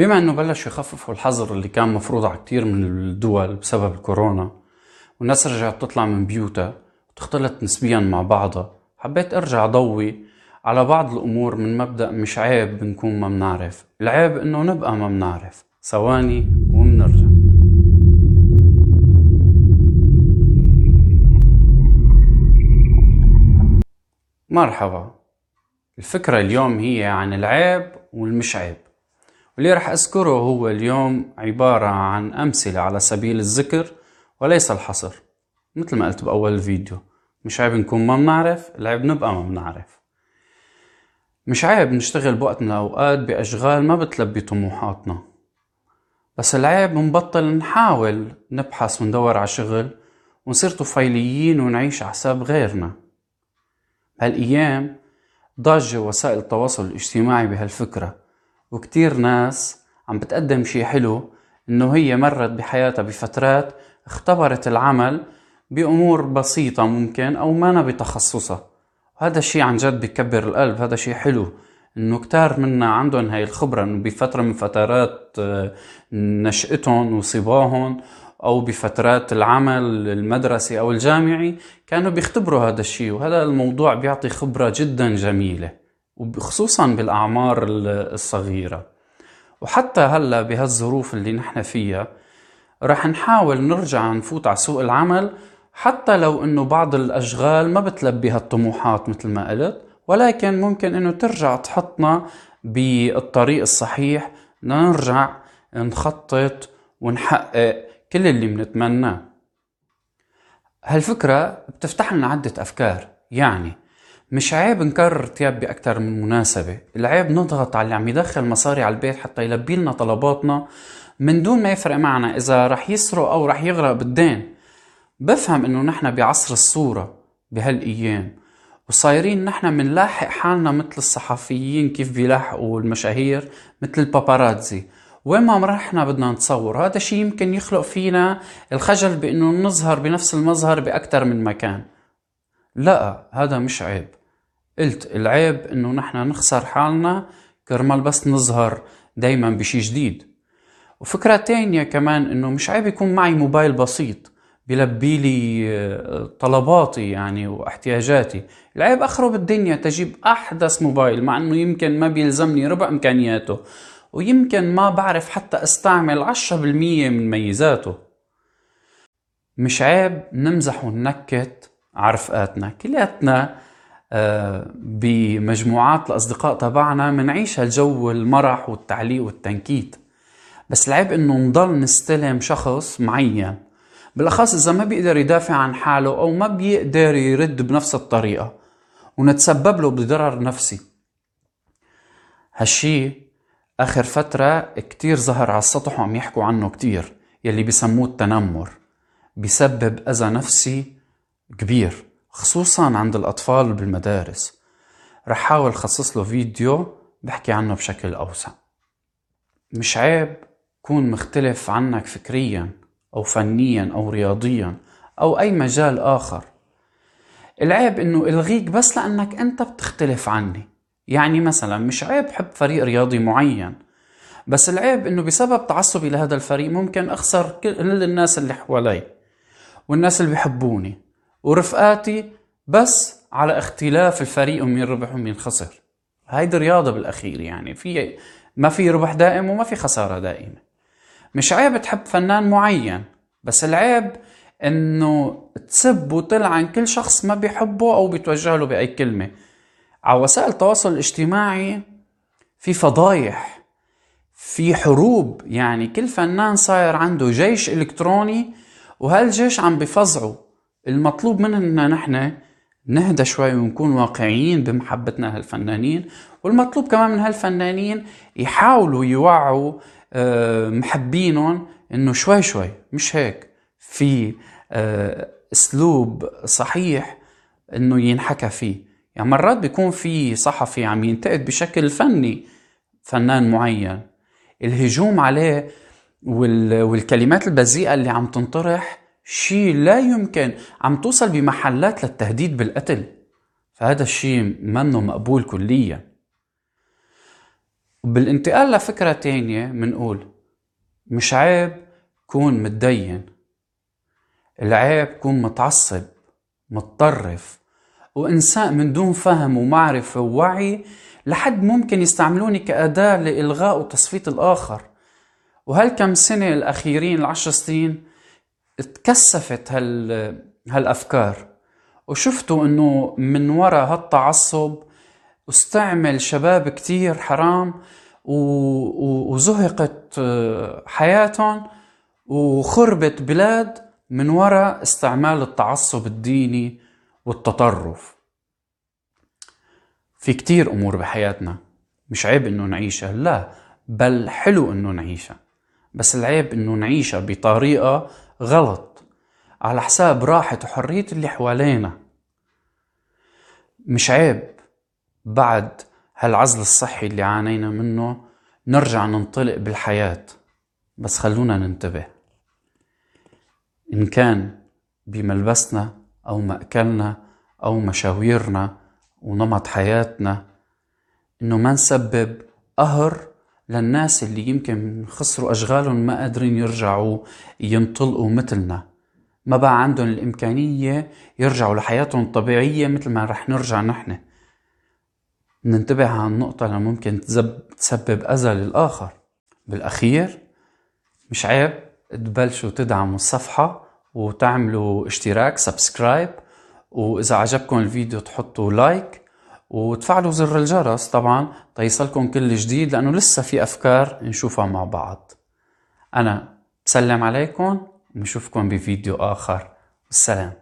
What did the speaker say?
بما إنه بلشوا يخففوا الحظر اللي كان مفروض على كتير من الدول بسبب الكورونا والناس رجعت تطلع من بيوتها وتختلط نسبيا مع بعضها حبيت أرجع ضوي على بعض الأمور من مبدأ مش عيب بنكون ما بنعرف العيب إنه نبقى ما بنعرف. ثواني ومنرجع. مرحبا. الفكرة اليوم هي عن العيب والمش عيب. واللي رح أذكره هو اليوم عبارة عن أمثلة على سبيل الذكر وليس الحصر مثل ما قلت بأول الفيديو مش عيب نكون ما بنعرف العيب نبقى ما بنعرف. مش عيب نشتغل بوقت من الأوقات بأشغال ما بتلبي طموحاتنا. بس العيب نبطل نحاول نبحث وندور على شغل ونصير طفيليين ونعيش حساب غيرنا. بهالأيام ضاجة وسائل التواصل الاجتماعي بهالفكرة. وكتير ناس عم بتقدم شي حلو إنه هي مرت بحياتها بفترات اختبرت العمل بأمور بسيطة ممكن أو ما بتخصصها وهذا الشي عن جد بكبر القلب هذا شي حلو إنه كتار منا عندهم هاي الخبرة إنه بفترة من فترات آه، نشأتهم وصباهم أو بفترات العمل المدرسي أو الجامعي كانوا بيختبروا هذا الشيء وهذا الموضوع بيعطي خبرة جدا جميلة. وخصوصا بالأعمار الصغيرة. وحتى هلأ بهالظروف اللي نحن فيها رح نحاول نرجع نفوت على سوق العمل حتى لو إنه بعض الأشغال ما بتلبي هالطموحات مثل ما قلت ولكن ممكن إنه ترجع تحطنا بالطريق الصحيح لنرجع نخطط ونحقق كل اللي بنتمناه. هالفكرة بتفتح لنا عدة أفكار. يعني مش عيب نكرر تياب بأكثر من مناسبة العيب نضغط على اللي عم يدخل مصاري على البيت حتى يلبي لنا طلباتنا من دون ما يفرق معنا إذا رح يسرق أو رح يغرق بالدين. بفهم إنه نحن بعصر الصورة بهالأيام وصايرين نحن منلاحق حالنا مثل الصحفيين كيف بيلاحقوا المشاهير مثل الباباراتزي. وين ما رحنا بدنا نتصور هذا الشيء يمكن يخلق فينا الخجل بإنه نظهر بنفس المظهر باكثر من مكان. لا هذا مش عيب. قلت العيب إنه نحن نخسر حالنا كرمال بس نظهر دايما بشي جديد. وفكرة تانية كمان إنه مش عيب يكون معي موبايل بسيط بيلبي لي آه، طلباتي يعني واحتياجاتي. العيب اخره بالدنيا تجيب أحدث موبايل مع إنه يمكن ما بيلزمني ربع إمكانياته ويمكن ما بعرف حتى أستعمل عشرة بالمية من ميزاته. مش عيب نمزح وننكت عرفقاتنا كلياتنا بمجموعات الأصدقاء تبعنا منعيش هالجو المرح والتعليق والتنكيت. بس العيب إنه نضل نستلم شخص معين. بالأخص إذا ما بيقدر يدافع عن حاله أو ما بيقدر يرد بنفس الطريقة. ونتسبب له بضرر نفسي. هالشي آخر فترة كتير ظهر على السطح وعم يحكوا عنه كتير. يلي بسموه التنمر. بيسبب أذى نفسي كبير. خصوصا عند الأطفال بالمدارس. رح حاول خصص له فيديو بحكي عنه بشكل أوسع. مش عيب كون مختلف عنك فكريا أو فنيا أو رياضيا أو أي مجال آخر. العيب إنه إلغيك بس لأنك أنت بتختلف عني. يعني مثلا مش عيب حب فريق رياضي معين بس العيب إنه بسبب تعصبي لهذا الفريق ممكن أخسر كل الناس اللي حوالي والناس اللي بيحبوني. ورفقاتي بس على اختلاف الفريق ومين ربح ومين خسر. هيدي رياضة بالأخير يعني. في ما في ربح دائم وما في خسارة دائمة. مش عيب تحب فنان معين بس العيب إنه تسب وتلعن كل شخص ما بيحبه أو بيتوجه له بأي كلمة. على وسائل التواصل الاجتماعي في فضايح في حروب يعني كل فنان صاير عنده جيش إلكتروني وهالجيش عم بفظعه المطلوب مننا نحن نهدى شوي ونكون واقعيين بمحبتنا هالفنانين والمطلوب كمان من هالفنانين يحاولوا يوعوا آه، محبينهم إنه شوي شوي مش هيك؟ في آه، أسلوب صحيح إنه ينحكى فيه. يعني مرات بيكون في صحفي عم ينتقد بشكل فني فنان معين. الهجوم عليه والكلمات البذيئة اللي عم تنطرح شيء لا يمكن عم توصل بمحلات للتهديد بالقتل. فهذا الشيء منه مقبول كليا. وبالانتقال لفكرة تانية منقول مش عيب كون متدين. العيب كون متعصب متطرف وإنسان من دون فهم ومعرفة ووعي لحد ممكن يستعملوني كأداة لإلغاء وتصفية الآخر. وهالكم سنة الأخيرين العشر سنين تكثفت هال هالأفكار. وشفتوا إنه من وراء هالتعصب استعمل شباب كتير حرام وزهقت آه، حياتهم وخربت بلاد من وراء استعمال التعصب الديني والتطرف. في كتير أمور بحياتنا مش عيب إنه نعيشها لا بل حلو إنه نعيشها. بس العيب إنه نعيشها بطريقة غلط. على حساب راحة وحرية اللي حوالينا. مش عيب بعد هالعزل الصحي اللي عانينا منه نرجع ننطلق بالحياة. بس خلونا ننتبه. إن كان بملبسنا أو مأكلنا أو مشاويرنا ونمط حياتنا إنه ما نسبب قهر للناس اللي يمكن خسروا أشغالهم ما قادرين يرجعوا ينطلقوا مثلنا. ما بقى عندهم الإمكانية يرجعوا لحياتهم الطبيعية مثل ما رح نرجع نحن. ننتبه على النقطة اللي ممكن تسبب أذى للآخر بالأخير مش عيب تبلشوا تدعموا الصفحة وتعملوا اشتراك سبسكرايب وإذا عجبكم الفيديو تحطوا لايك وتفعلوا زر الجرس طبعا تيصلكم كل جديد لأنه لسه في أفكار نشوفها مع بعض. أنا بسلم عليكم ونشوفكم بفيديو آخر. والسلام